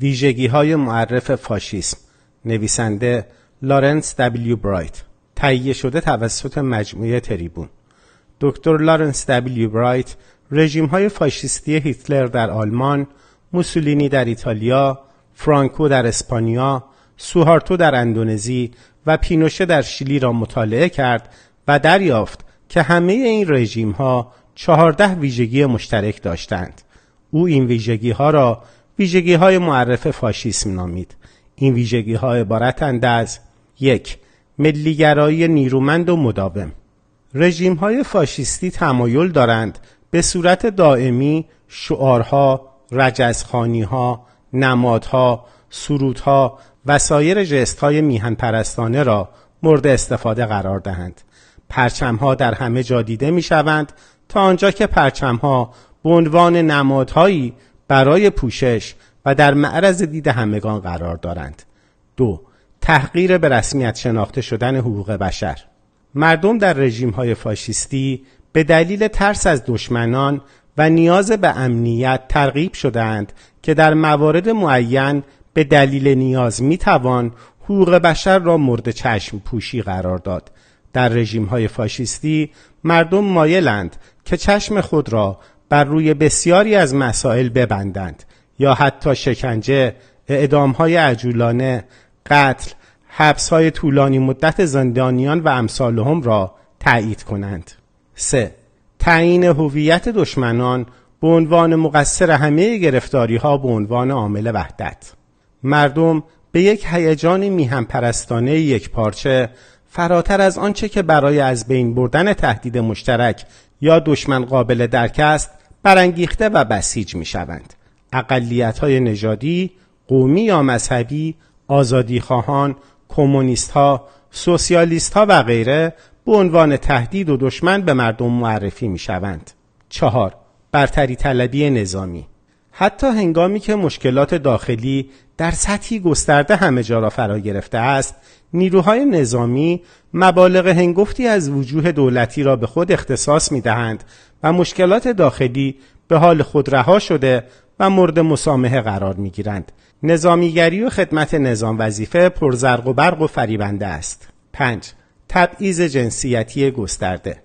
ویژگی های معرف فاشیسم نویسنده لارنس دبلیو برایت تهیه شده توسط مجموعه تریبون دکتر لارنس دبلیو برایت رژیم های فاشیستی هیتلر در آلمان موسولینی در ایتالیا فرانکو در اسپانیا سوهارتو در اندونزی و پینوشه در شیلی را مطالعه کرد و دریافت که همه این رژیم ها چهارده ویژگی مشترک داشتند. او این ویژگی ها را ویژگی های معرف فاشیسم نامید. این ویژگی ها عبارتند از یک ملیگرایی نیرومند و مداوم رژیم های فاشیستی تمایل دارند به صورت دائمی شعارها، رجزخانی ها، نمادها، سرودها و سایر جست های میهن پرستانه را مورد استفاده قرار دهند. پرچمها در همه جا دیده می شوند تا آنجا که پرچمها به عنوان نمادهایی برای پوشش و در معرض دید همگان قرار دارند. دو تحقیر به رسمیت شناخته شدن حقوق بشر مردم در رژیم های فاشیستی به دلیل ترس از دشمنان و نیاز به امنیت ترغیب شدند که در موارد معین به دلیل نیاز می توان حقوق بشر را مورد چشم پوشی قرار داد در رژیم های فاشیستی مردم مایلند که چشم خود را بر روی بسیاری از مسائل ببندند یا حتی شکنجه، اعدام های عجولانه، قتل، حبس های طولانی مدت زندانیان و امثالهم را تایید کنند. 3. تعیین هویت دشمنان به عنوان مقصر همه گرفتاری ها به عنوان عامل وحدت مردم به یک هیجان میهم پرستانه یک پارچه فراتر از آنچه که برای از بین بردن تهدید مشترک یا دشمن قابل درک است برانگیخته و بسیج می شوند. اقلیت های نژادی، قومی یا مذهبی، آزادی خواهان، کمونیست ها، سوسیالیست ها و غیره به عنوان تهدید و دشمن به مردم معرفی می شوند. چهار برتری طلبی نظامی حتی هنگامی که مشکلات داخلی در سطحی گسترده همه جا را فرا گرفته است نیروهای نظامی مبالغ هنگفتی از وجوه دولتی را به خود اختصاص می دهند و مشکلات داخلی به حال خود رها شده و مورد مسامحه قرار می گیرند. نظامیگری و خدمت نظام وظیفه پرزرق و برق و فریبنده است. 5. تبعیض جنسیتی گسترده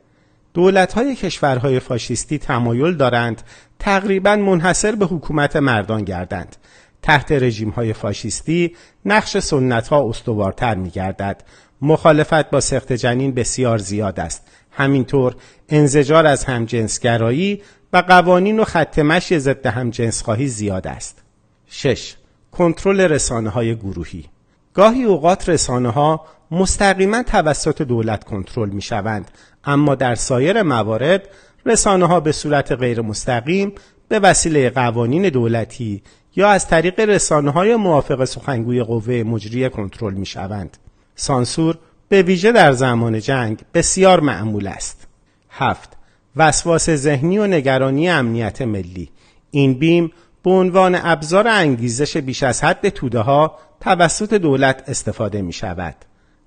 دولت های کشورهای فاشیستی تمایل دارند تقریبا منحصر به حکومت مردان گردند. تحت رژیم های فاشیستی نقش سنت ها استوارتر می گردد. مخالفت با سخت جنین بسیار زیاد است. همینطور انزجار از همجنسگرایی و قوانین و خط مشی ضد همجنسخواهی زیاد است. 6. کنترل رسانه های گروهی گاهی اوقات رسانه ها مستقیما توسط دولت کنترل می شوند اما در سایر موارد رسانه ها به صورت غیر مستقیم به وسیله قوانین دولتی یا از طریق رسانه های موافق سخنگوی قوه مجریه کنترل می شوند. سانسور به ویژه در زمان جنگ بسیار معمول است. هفت وسواس ذهنی و نگرانی امنیت ملی این بیم به عنوان ابزار انگیزش بیش از حد توده ها توسط دولت استفاده می شود.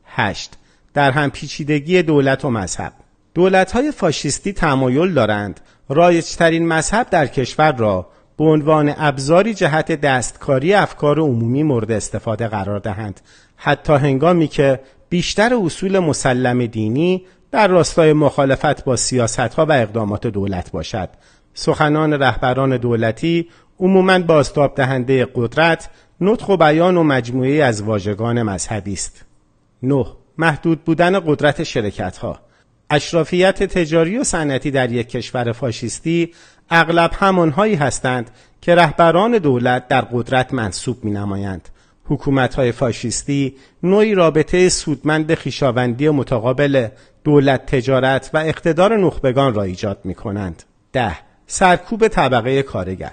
8. در هم پیچیدگی دولت و مذهب دولت های فاشیستی تمایل دارند رایجترین مذهب در کشور را به عنوان ابزاری جهت دستکاری افکار عمومی مورد استفاده قرار دهند حتی هنگامی که بیشتر اصول مسلم دینی در راستای مخالفت با سیاست ها و اقدامات دولت باشد. سخنان رهبران دولتی عموماً بازتاب دهنده قدرت نطق و بیان و مجموعه از واژگان مذهبی است. 9 محدود بودن قدرت شرکت ها اشرافیت تجاری و صنعتی در یک کشور فاشیستی اغلب همانهایی هستند که رهبران دولت در قدرت منصوب می نمایند. حکومت های فاشیستی نوعی رابطه سودمند خیشاوندی متقابل دولت تجارت و اقتدار نخبگان را ایجاد می کنند. ده سرکوب طبقه کارگر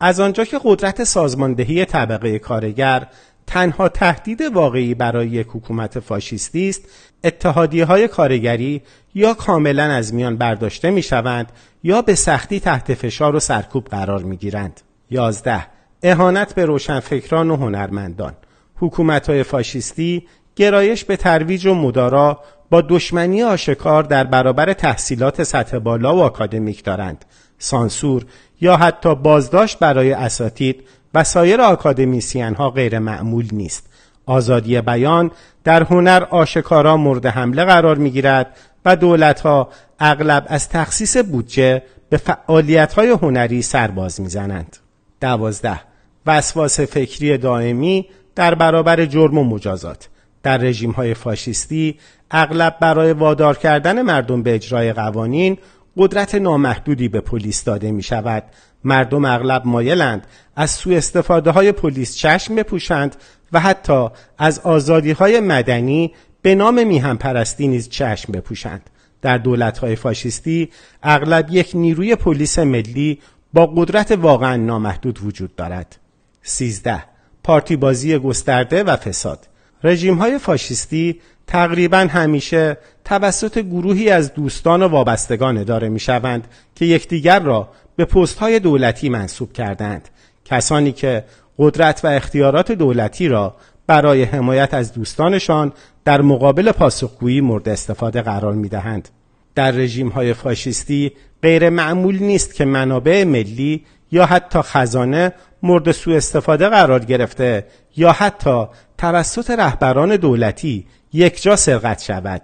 از آنجا که قدرت سازماندهی طبقه کارگر تنها تهدید واقعی برای یک حکومت فاشیستی است اتحادیه های کارگری یا کاملا از میان برداشته می شوند یا به سختی تحت فشار و سرکوب قرار می گیرند. 11. اهانت به روشنفکران و هنرمندان. حکومت های فاشیستی گرایش به ترویج و مدارا با دشمنی آشکار در برابر تحصیلات سطح بالا و آکادمیک دارند. سانسور یا حتی بازداشت برای اساتید و سایر آکادمیسین ها غیر معمول نیست. آزادی بیان در هنر آشکارا مورد حمله قرار می گیرد و دولت ها اغلب از تخصیص بودجه به فعالیت های هنری سرباز می‌زنند. دوازده. وسواس فکری دائمی در برابر جرم و مجازات. در رژیم های فاشیستی اغلب برای وادار کردن مردم به اجرای قوانین قدرت نامحدودی به پلیس داده می شود مردم اغلب مایلند از سوء استفاده های پلیس چشم بپوشند و حتی از آزادی های مدنی به نام میهم پرستی نیز چشم بپوشند. در دولت های فاشیستی اغلب یک نیروی پلیس ملی با قدرت واقعا نامحدود وجود دارد. 13 پارتی بازی گسترده و فساد. رژیم های فاشیستی تقریبا همیشه توسط گروهی از دوستان و وابستگان اداره می شوند که یکدیگر را به پست های دولتی منصوب کردند. کسانی که قدرت و اختیارات دولتی را برای حمایت از دوستانشان در مقابل پاسخگویی مورد استفاده قرار می دهند. در رژیم های فاشیستی غیر معمول نیست که منابع ملی یا حتی خزانه مورد سوء استفاده قرار گرفته یا حتی توسط رهبران دولتی یکجا سرقت شود.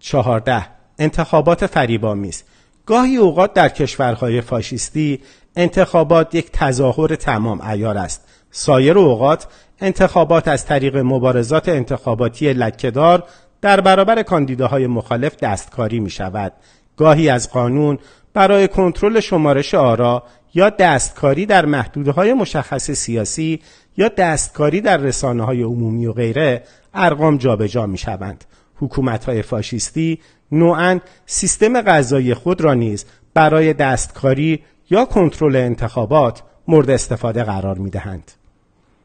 چهارده انتخابات فریبامیز گاهی اوقات در کشورهای فاشیستی انتخابات یک تظاهر تمام ایار است سایر اوقات انتخابات از طریق مبارزات انتخاباتی لکهدار در برابر کاندیداهای مخالف دستکاری می شود. گاهی از قانون برای کنترل شمارش آرا یا دستکاری در محدودهای مشخص سیاسی یا دستکاری در رسانه های عمومی و غیره ارقام جابجا می شوند. حکومت های فاشیستی نوعا سیستم غذایی خود را نیز برای دستکاری یا کنترل انتخابات مورد استفاده قرار می دهند.